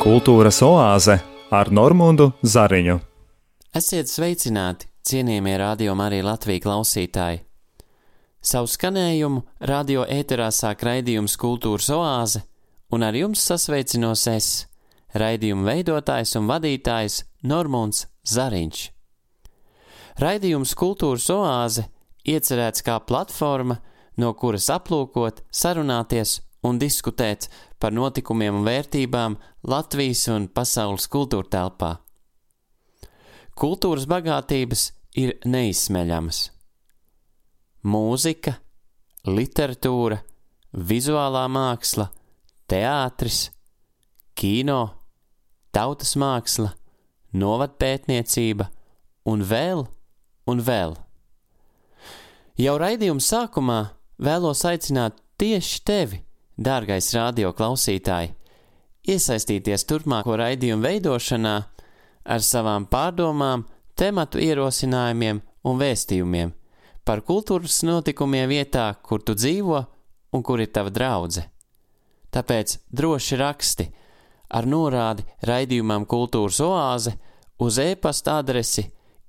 Kultūras oāze ar Normundu Zariņu. Esiet sveicināti, cienījamie radio arī Latvijas klausītāji! Savu skanējumu radio ēterā sāk raidījums Kultūras oāze, un ar jums sasveicinos es, raidījuma veidotājs un vadītājs Normunds Zariņš. Raidījums Kultūras oāze iecerēts kā platforma, no kuras aplūkot, sarunāties un diskutēt par notikumiem un vērtībām Latvijas un pasaules kultūra telpā. Kultūras bagātības ir neizsmeļamas. Mūzika, literatūra, vizuālā māksla, teātris, kino, tautas māksla, novadpētniecība un vēl un vēl. Jau raidījuma sākumā vēlos aicināt tieši tevi, dārgais radio klausītāji, iesaistīties turpmāko raidījumu veidošanā ar savām pārdomām, tematu ierosinājumiem un vēstījumiem par kultūras notikumiem vietā, kur tu dzīvo un kur ir tava draudzene. Tāpēc droši raksti ar norādi raidījumam Kultūras oāze uz e-pasta adresi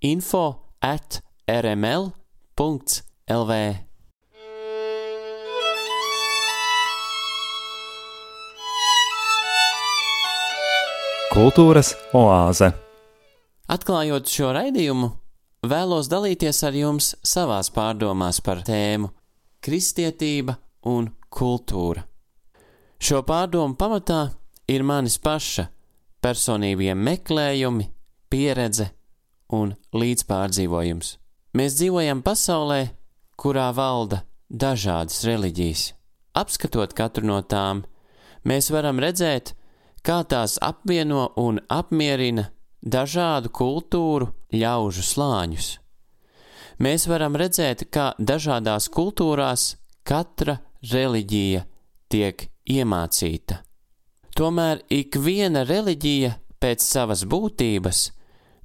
info at rml.lv. Kultūras oāze. Atklājot šo raidījumu, vēlos dalīties ar jums savās pārdomās par tēmu kristietība un kultūra. Šo pārdomu pamatā ir manis paša personīgie meklējumi, pieredze un līdzpārdzīvojums. Mēs dzīvojam pasaulē, kurā valda dažādas reliģijas. Apskatot katru no tām, mēs varam redzēt, kā tās apvieno un apmierina dažādu kultūru ļaužu slāņus. Mēs varam redzēt, kā dažādās kultūrās katra reliģija tiek iemācīta. Tomēr ik viena reliģija pēc savas būtības,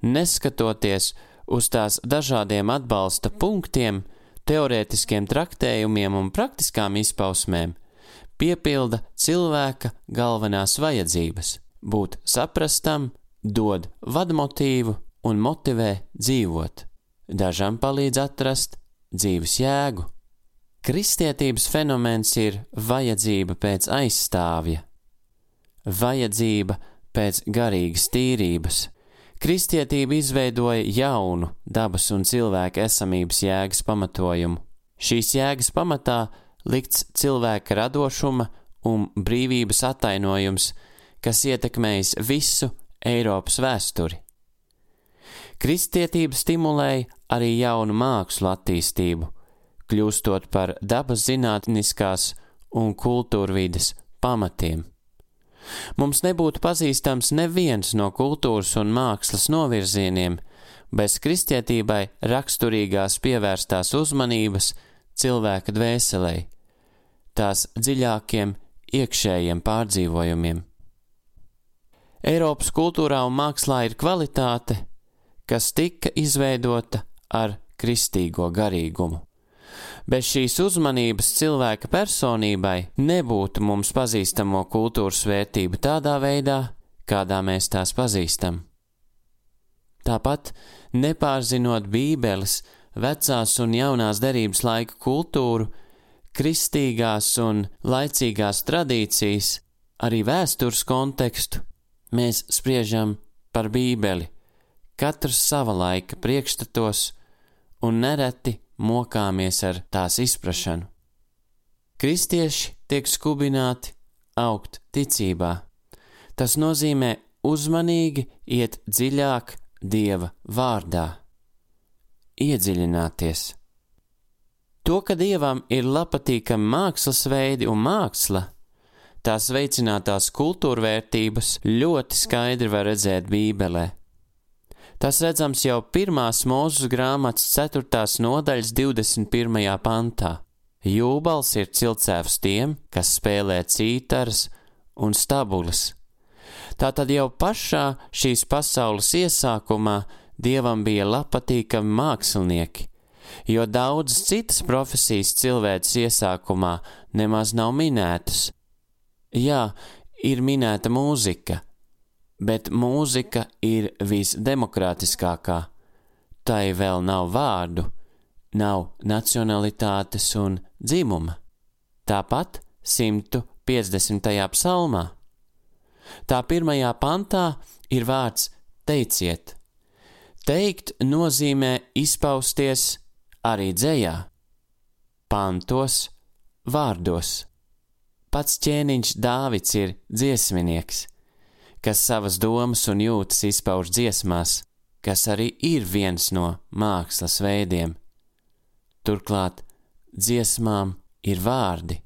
neskatoties uz tās dažādiem atbalsta punktiem, teorētiskiem traktējumiem un praktiskām izpausmēm, piepilda cilvēka galvenās vajadzības - būt saprastam, dod vadmotīvu un motivē dzīvot. Dažam palīdz atrast dzīves jēgu. Kristietības fenomens ir vajadzība pēc aizstāvja, vajadzība pēc garīgas tīrības. Kristietība izveidoja jaunu dabas un cilvēka esamības jēgas pamatojumu. Šīs jēgas pamatā likts cilvēka radošuma un brīvības attainojums, kas ietekmējis visu Eiropas vēsturi. Kristietība stimulēja arī jaunu mākslu attīstību, kļūstot par dabas zinātniskās un kultūrvides pamatiem. Mums nebūtu pazīstams neviens no kultūras un mākslas novirzieniem bez kristietībai raksturīgās pievērstās uzmanības cilvēka dvēselē, tās dziļākiem iekšējiem pārdzīvojumiem. Eiropas kultūrā un mākslā ir kvalitāte, kas tika izveidota ar kristīgo garīgumu. Bez šīs uzmanības cilvēka personībai nebūtu mums pazīstamo kultūras vērtību tādā veidā, kādā mēs tās pazīstam. Tāpat, nepārzinot Bībeles, vecās un jaunās derības laika kultūru, kristīgās un laicīgās tradīcijas, arī vēstures kontekstu, mēs spriežam par Bībeli, katrs sava laika priekšstatos un nereti mokāmies ar tās izprašanu. Kristieši tiek skubināti augt ticībā. Tas nozīmē uzmanīgi iet dziļāk Dieva vārdā, iedziļināties. To, ka Dievam ir patīkami mākslas veidi un māksla, tās veicinātās kultūrvērtības ļoti skaidri var redzēt Bībelē. Tas redzams jau pirmās mūzes grāmatas 4. nodaļas 21. pantā. Jūbals ir cilcēvs tiem, kas spēlē cītaras un stabulas. Tātad jau pašā šīs pasaules iesākumā dievam bija patīkami mākslinieki, jo daudzas citas profesijas cilvēces iesākumā nemaz nav minētas. Jā, ir minēta mūzika, bet mūzika ir visdemokrātiskākā. Tai vēl nav vārdu, nav nacionalitātes un dzimuma. Tāpat 150. psalmā. Tā pirmajā pantā ir vārds teiciet. Teikt nozīmē izpausties arī dzējā, pantos, vārdos. Pats ķēniņš Dāvids ir dziesminieks, kas savas domas un jūtas izpauž dziesmās, kas arī ir viens no mākslas veidiem. Turklāt dziesmām ir vārdi.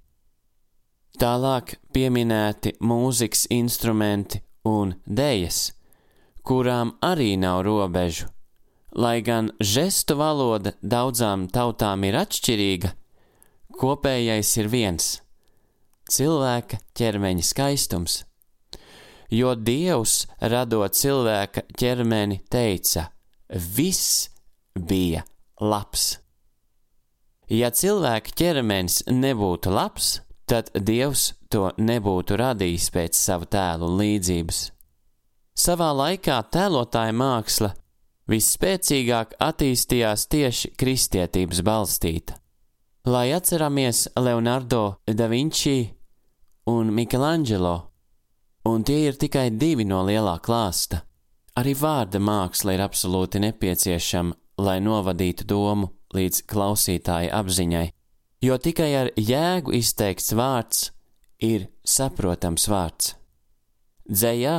Tālāk pieminēti mūzikas instrumenti un dējas, kurām arī nav robežu Lai gan žestu valoda daudzām tautām ir atšķirīga, kopējais ir viens - cilvēka ķermeņa skaistums. Jo Dievs, radot cilvēka ķermeni, teica: Viss bija labs. Ja cilvēka ķermenis nebūtu labs, tad Dievs to nebūtu radījis pēc sava tēla un līdzības. Savā laikā tēlotāja māksla visspēcīgāk attīstījās tieši kristietības balstīta. Lai atceramies Leonardo da Vinci un Michelangelo, un tie ir tikai divi no lielā klāsta. Arī vārda māksla ir absolūti nepieciešama, lai novadītu domu līdz klausītāja apziņai, jo tikai ar jēgu izteikts vārds ir saprotams vārds. Dzējā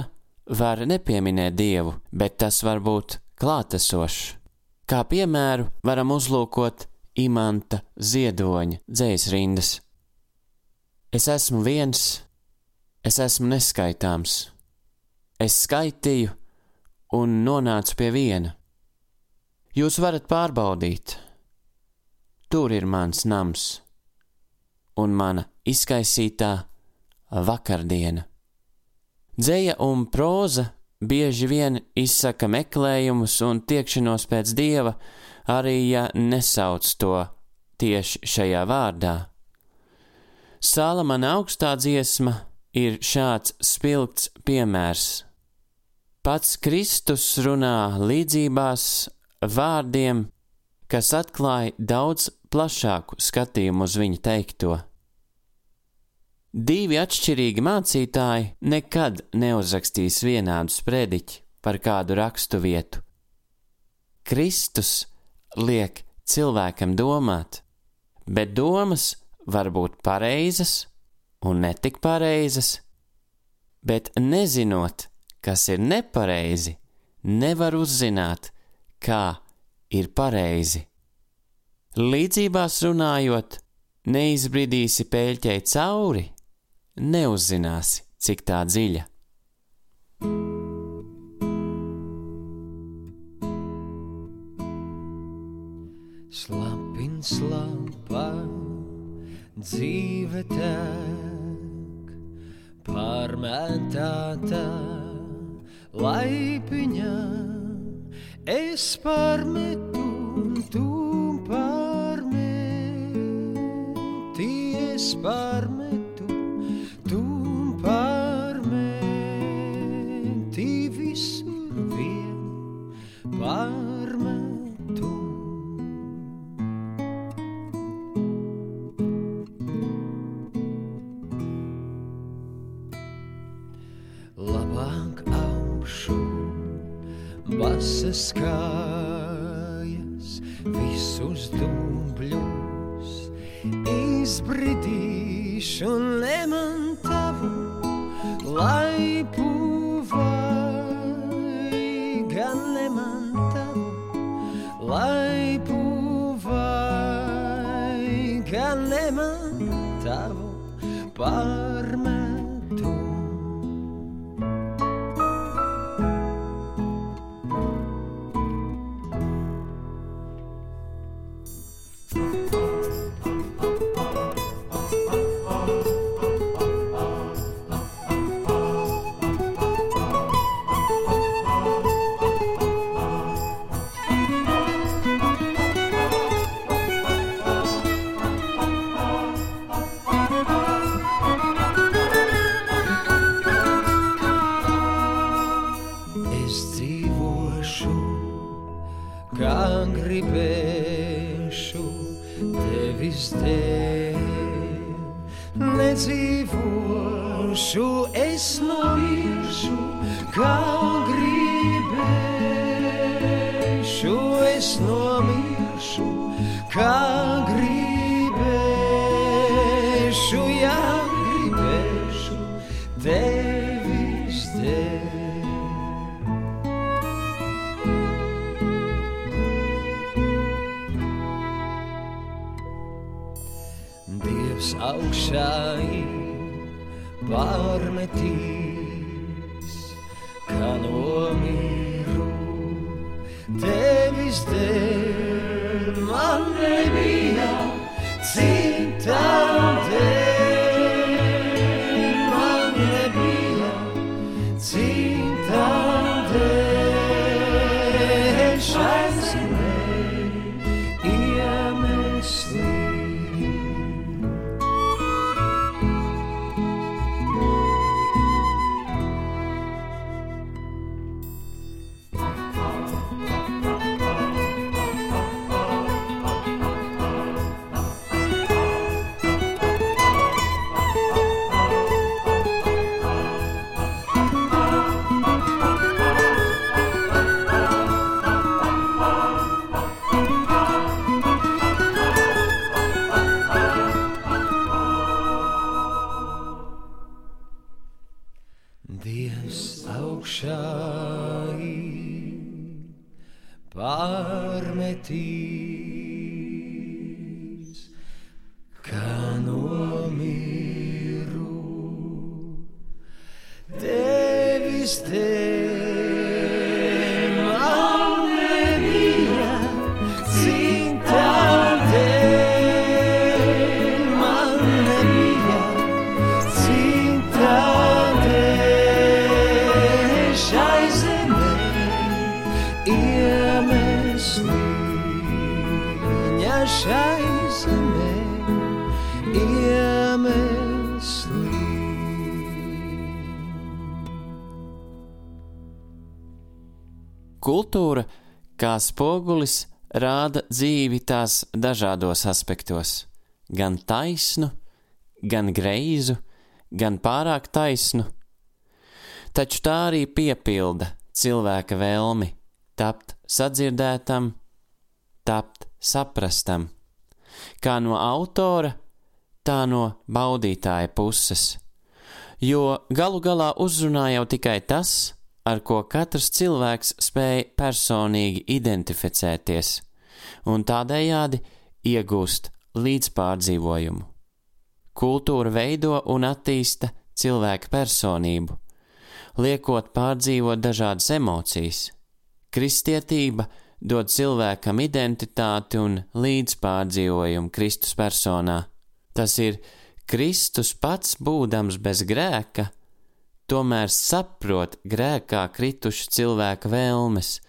var nepieminēt dievu, bet tas var būt klātesošs. Kā piemēru varam uzlūkot imanta ziedoņa dzējas rindas. Es esmu viens, es esmu neskaitāms. Es skaitīju un nonācu pie viena. Jūs varat pārbaudīt, tur ir mans nams un mana izkaisītā vakardiena. Dzēja un próza bieži vien izsaka meklējumus un tiekšanos pēc dieva, arī ja nesauc to tieši šajā vārdā. Salamana augstā dziesma ir šāds spilgts piemērs. Pats Kristus runā līdzībās vārdiem, kas atklāja daudz plašāku skatījumu uz viņa teikto. Divi atšķirīgi mācītāji nekad neuzrakstīs vienādu sprediķi par kādu rakstu vietu. Kristus liek cilvēkam domāt, bet domas var būt pareizas un netik pareizas, bet nezinot, kas ir nepareizi, nevar uzzināt, kā ir pareizi. Līdzībās runājot, neizbridīsi pēļķei cauri, neuzzināsi, cik tā dziļa. Slapin slapā dzīve tek, pārmētāta laipiņā, es pārmetu un tu pārmeti, es pārmetu. Gan neman tavu pārmetu. Nedzīvošu, es nomiršu, kā gribēšu, es nomiršu, kā gribēšu, jā, gribēšu tevis dēļ. Dievs augšā ir pārmetīs, kā nomīru tevis dēļ. Pārmetīs, spogulis, rāda dzīvi tās dažādos aspektos - gan taisnu, gan greizu, gan pārāk taisnu. Taču tā arī piepilda cilvēka vēlmi tapt sadzirdētam, tapt saprastam, kā no autora, tā no baudītāja puses. Jo galu galā uzrunā jau tikai tas, ar ko katrs cilvēks spēj personīgi identificēties, un tādējādi iegūst līdzpārdzīvojumu. Kultūra veido un attīsta cilvēka personību, liekot pārdzīvot dažādas emocijas. Kristietība dod cilvēkam identitāti un līdzpārdzīvojumu Kristus personā. Tas ir Kristus pats būdams bez grēka, tomēr saprot grēkā krituša cilvēka vēlmes,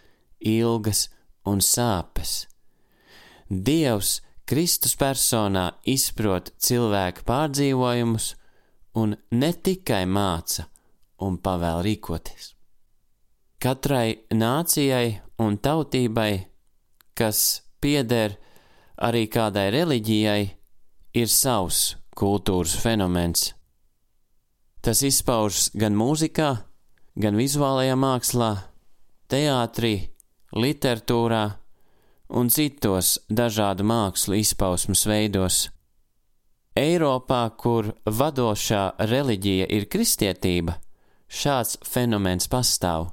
ilgas un sāpes. Dievs Kristus personā izprot cilvēka pārdzīvojumus un ne tikai māca un pavēl rīkoties. Katrai nācijai un tautībai, kas pieder arī kādai reliģijai, ir savs kultūras fenomens. Tas izpaužas gan mūzikā, gan vizuālajā mākslā, teātrī, literatūrā un citos dažādu mākslu izpausmes veidos. Eiropā, kur vadošā reliģija ir kristietība, šāds fenomens pastāv.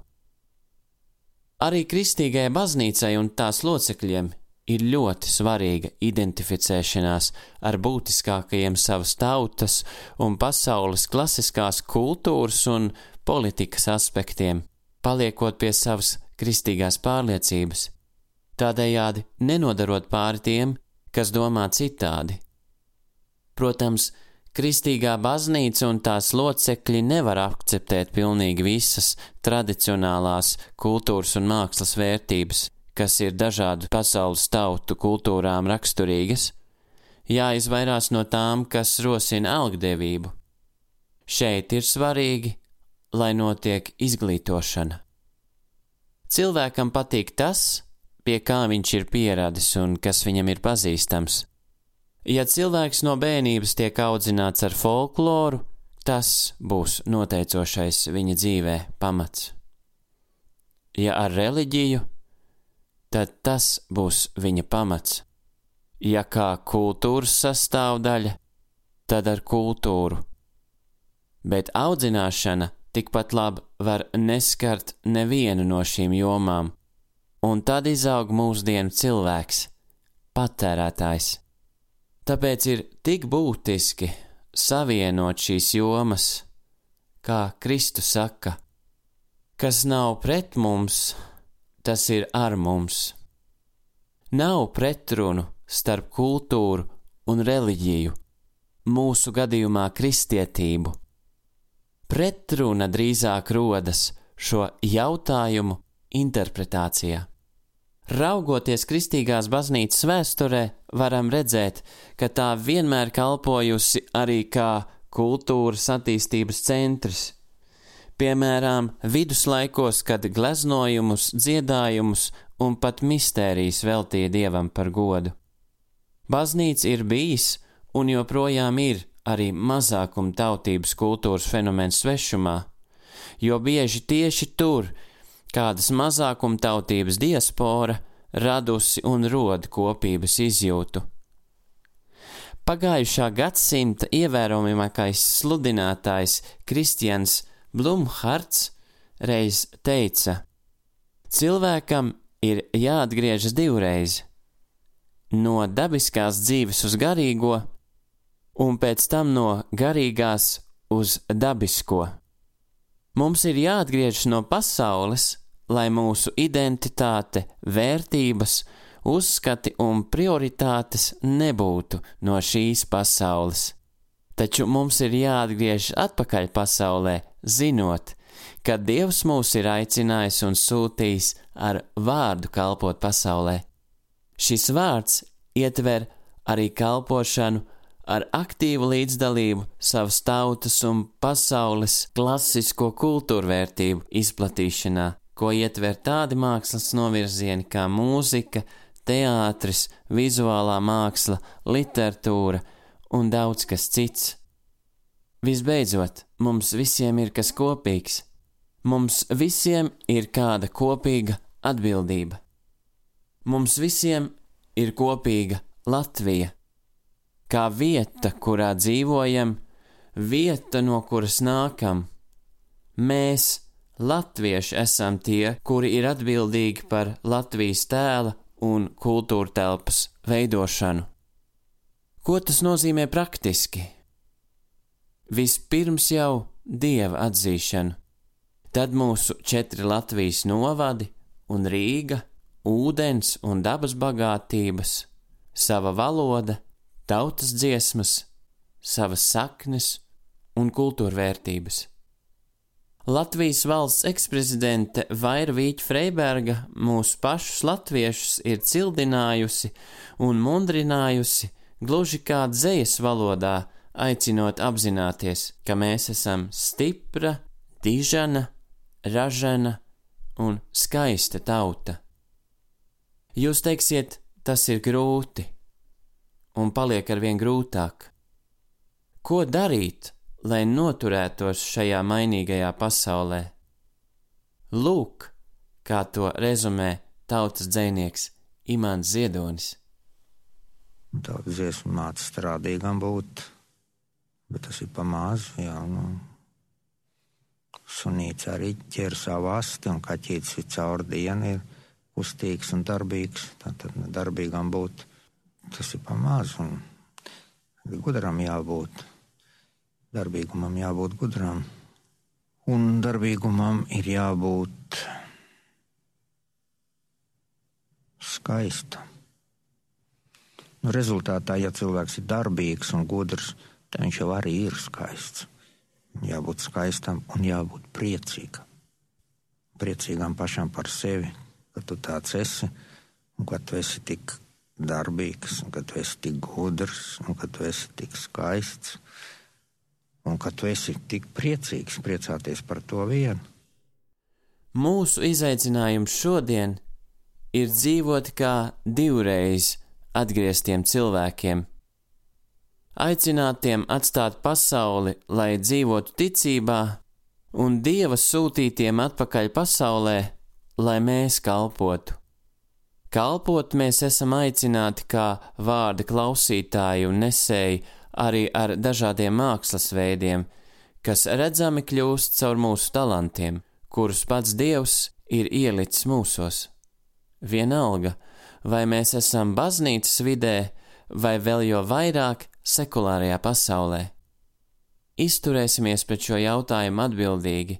Arī kristīgajai baznīcai un tās locekļiem ir ļoti svarīga identificēšanās ar būtiskākajiem savas tautas un pasaules klasiskās kultūras un politikas aspektiem, paliekot pie savas kristīgās pārliecības, tādējādi nenodarot pāri tiem, kas domā citādi. Protams, Kristīgā baznīca un tās locekļi nevar akceptēt pilnīgi visas tradicionālās kultūras un mākslas vērtības, kas ir dažādu pasaules tautu kultūrām raksturīgas, jāizvairās no tām, kas rosina algdevību. Šeit ir svarīgi, lai notiek izglītošana. Cilvēkam patīk tas, pie kā viņš ir pieradis un kas viņam ir pazīstams. Ja cilvēks no bērnības tiek audzināts ar folkloru, tas būs noteicošais viņa dzīvē pamats. Ja ar reliģiju, tad tas būs viņa pamats. Ja kā kultūras sastāvdaļa, tad ar kultūru. Bet audzināšana tikpat labi var neskart nevienu no šīm jomām, un tad izaug mūsdienu cilvēks, patērētājs. Tāpēc ir tik būtiski savienot šīs jomas, kā Kristus saka, kas nav pret mums, tas ir ar mums. Nav pretrunu starp kultūru un reliģiju, mūsu gadījumā kristietību. Pretruna drīzāk rodas šo jautājumu interpretācijā. Raugoties kristīgās baznīcas vēsturē, varam redzēt, ka tā vienmēr kalpojusi arī kā kultūras attīstības centrs. Piemēram, viduslaikos, kad gleznojumus, dziedājumus un pat mistērijas veltīja dievam par godu. Baznīca ir bijis un joprojām ir arī mazākuma tautības kultūras fenomens svešumā, jo bieži tieši tur kādas mazākuma tautības diaspora radusi un rod kopības izjūtu. Pagājušā gadsimta ievērojamākais sludinātājs Kristians Blumhards reiz teica: Cilvēkam ir jāatgriežas divreiz - no dabiskās dzīves uz garīgo un pēc tam no garīgās uz dabisko. Mums ir jāatgriežas no pasaules, lai mūsu identitāte, vērtības, uzskati un prioritātes nebūtu no šīs pasaules. Taču mums ir jāatgriežas atpakaļ pasaulē, zinot, ka Dievs mūs ir aicinājis un sūtījis ar vārdu kalpot pasaulē. Šis vārds ietver arī kalpošanu ar aktīvu līdzdalību savas tautas un pasaules klasisko kultūrvērtību izplatīšanā, ko ietver tādi mākslas novirzieni kā mūzika, teātris, vizuālā māksla, literatūra un daudz kas cits. Visbeidzot, mums visiem ir kas kopīgs. Mums visiem ir kāda kopīga atbildība. Mums visiem ir kopīga Latvija kā vieta, kurā dzīvojam, vieta, no kuras nākam. Mēs, latvieši, esam tie, kuri ir atbildīgi par Latvijas tēla un kultūra telpas veidošanu. Ko tas nozīmē praktiski? Vispirms jau dieva atzīšanu, tad mūsu četri Latvijas novadi un Rīga, ūdens un dabas bagātības, sava valoda, tautas dziesmas, savas saknes un kultūrvērtības. Latvijas valsts eksprezidente Vaira Vīķa Freiberga mūsu pašus latviešus ir cildinājusi un mundrinājusi gluži kā dzējas valodā, aicinot apzināties, ka mēs esam stipra, dižana, ražana un skaista tauta. Jūs teiksiet, tas ir grūti, un paliek arvien grūtāk. Ko darīt, lai noturētos šajā mainīgajā pasaulē? Lūk, kā to rezumē tautas dzinieks Imants Ziedonis. Daudz dziesmu māca strādīgam būt, bet tas ir pamāz, jā, nu. Sunīts arī ķer savu asti, un kaķītis ir caur dienu, ir kustīgs un darbīgs, tātad darbīgam būt tas ir pamāz. Gudram jābūt, darbīgumam jābūt gudram, un darbīgumam ir jābūt skaistam. Nu, rezultātā, ja cilvēks ir darbīgs un gudrs, tad viņš jau arī ir skaists. Jābūt skaistam un jābūt priecīgam. Priecīgam pašam par sevi, ka tu tāds esi un ka tu esi tik darbīgs, un ka tu esi tik gudrs, un ka tu esi tik skaists, un ka tu esi tik priecīgs priecāties par to vienu. Mūsu izaicinājums šodien ir dzīvot kā divreiz atgrieztiem cilvēkiem. Aicināt tiem atstāt pasauli, lai dzīvotu ticībā, un Dieva sūtītiem atpakaļ pasaulē, lai mēs kalpotu. Kalpot mēs esam aicināti kā vārda klausītāji un nesēji arī ar dažādiem mākslas veidiem, kas redzami kļūst caur mūsu talantiem, kurus pats Dievs ir ielicis mūsos. Vienalga, vai mēs esam baznīcas vidē, vai vēl jo vairāk sekulārajā pasaulē. Izturēsimies pret šo jautājumu atbildīgi,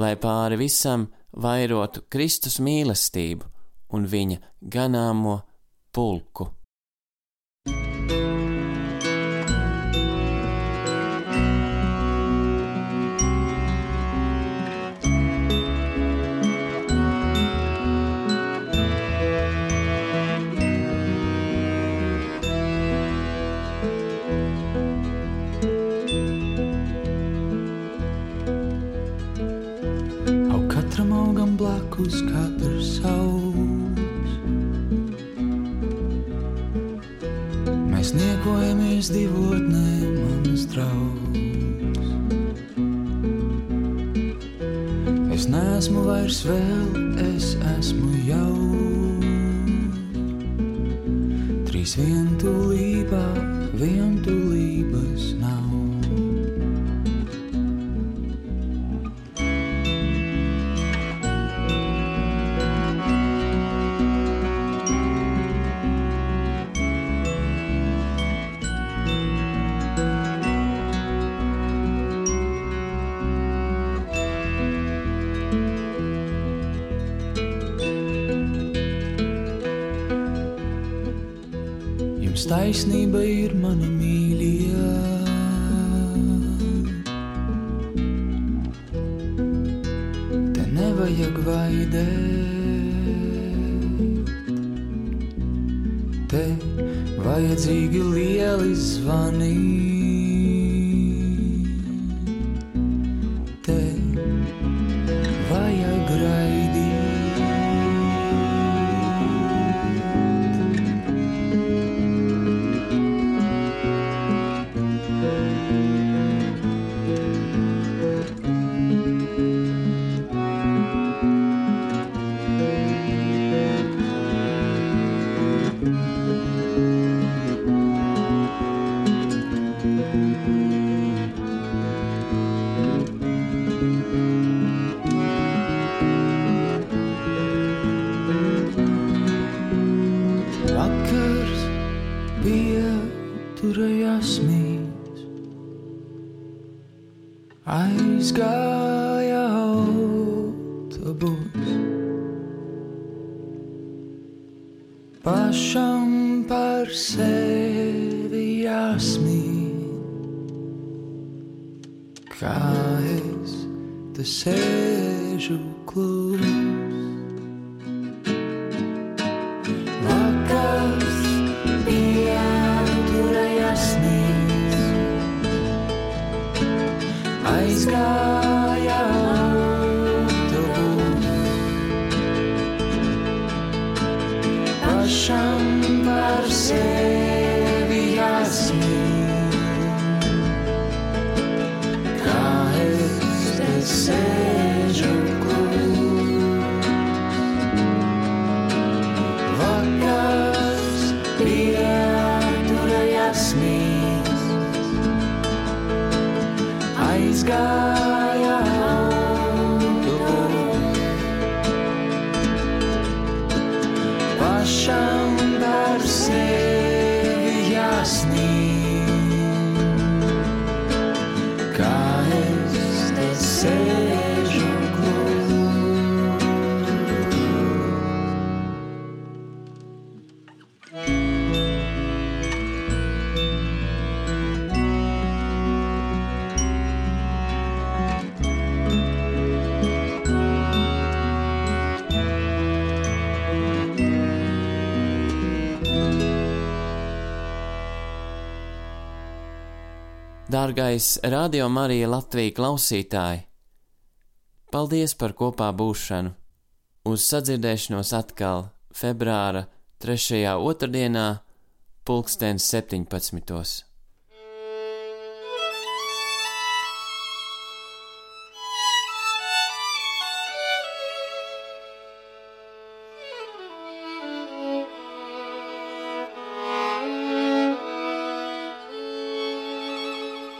lai pāri visam vairotu Kristus mīlestību un viņa ganāmo pulku. Niekojamies divotnē, manas draugs. Es neesmu vairs vēl, es esmu jau. Trīs vientulībā, vientulības te vajadzīgi lieli zvani. Pieturējās mīs, aizgāja autobus. Pašam par sevi jāsmīt, kā es te sēžu klūst. Dārgais Radio Marija Latvija klausītāji! Paldies par kopā būšanu! Uz sadzirdēšanos atkal februāra 3. otrdienā, pulkstens 17.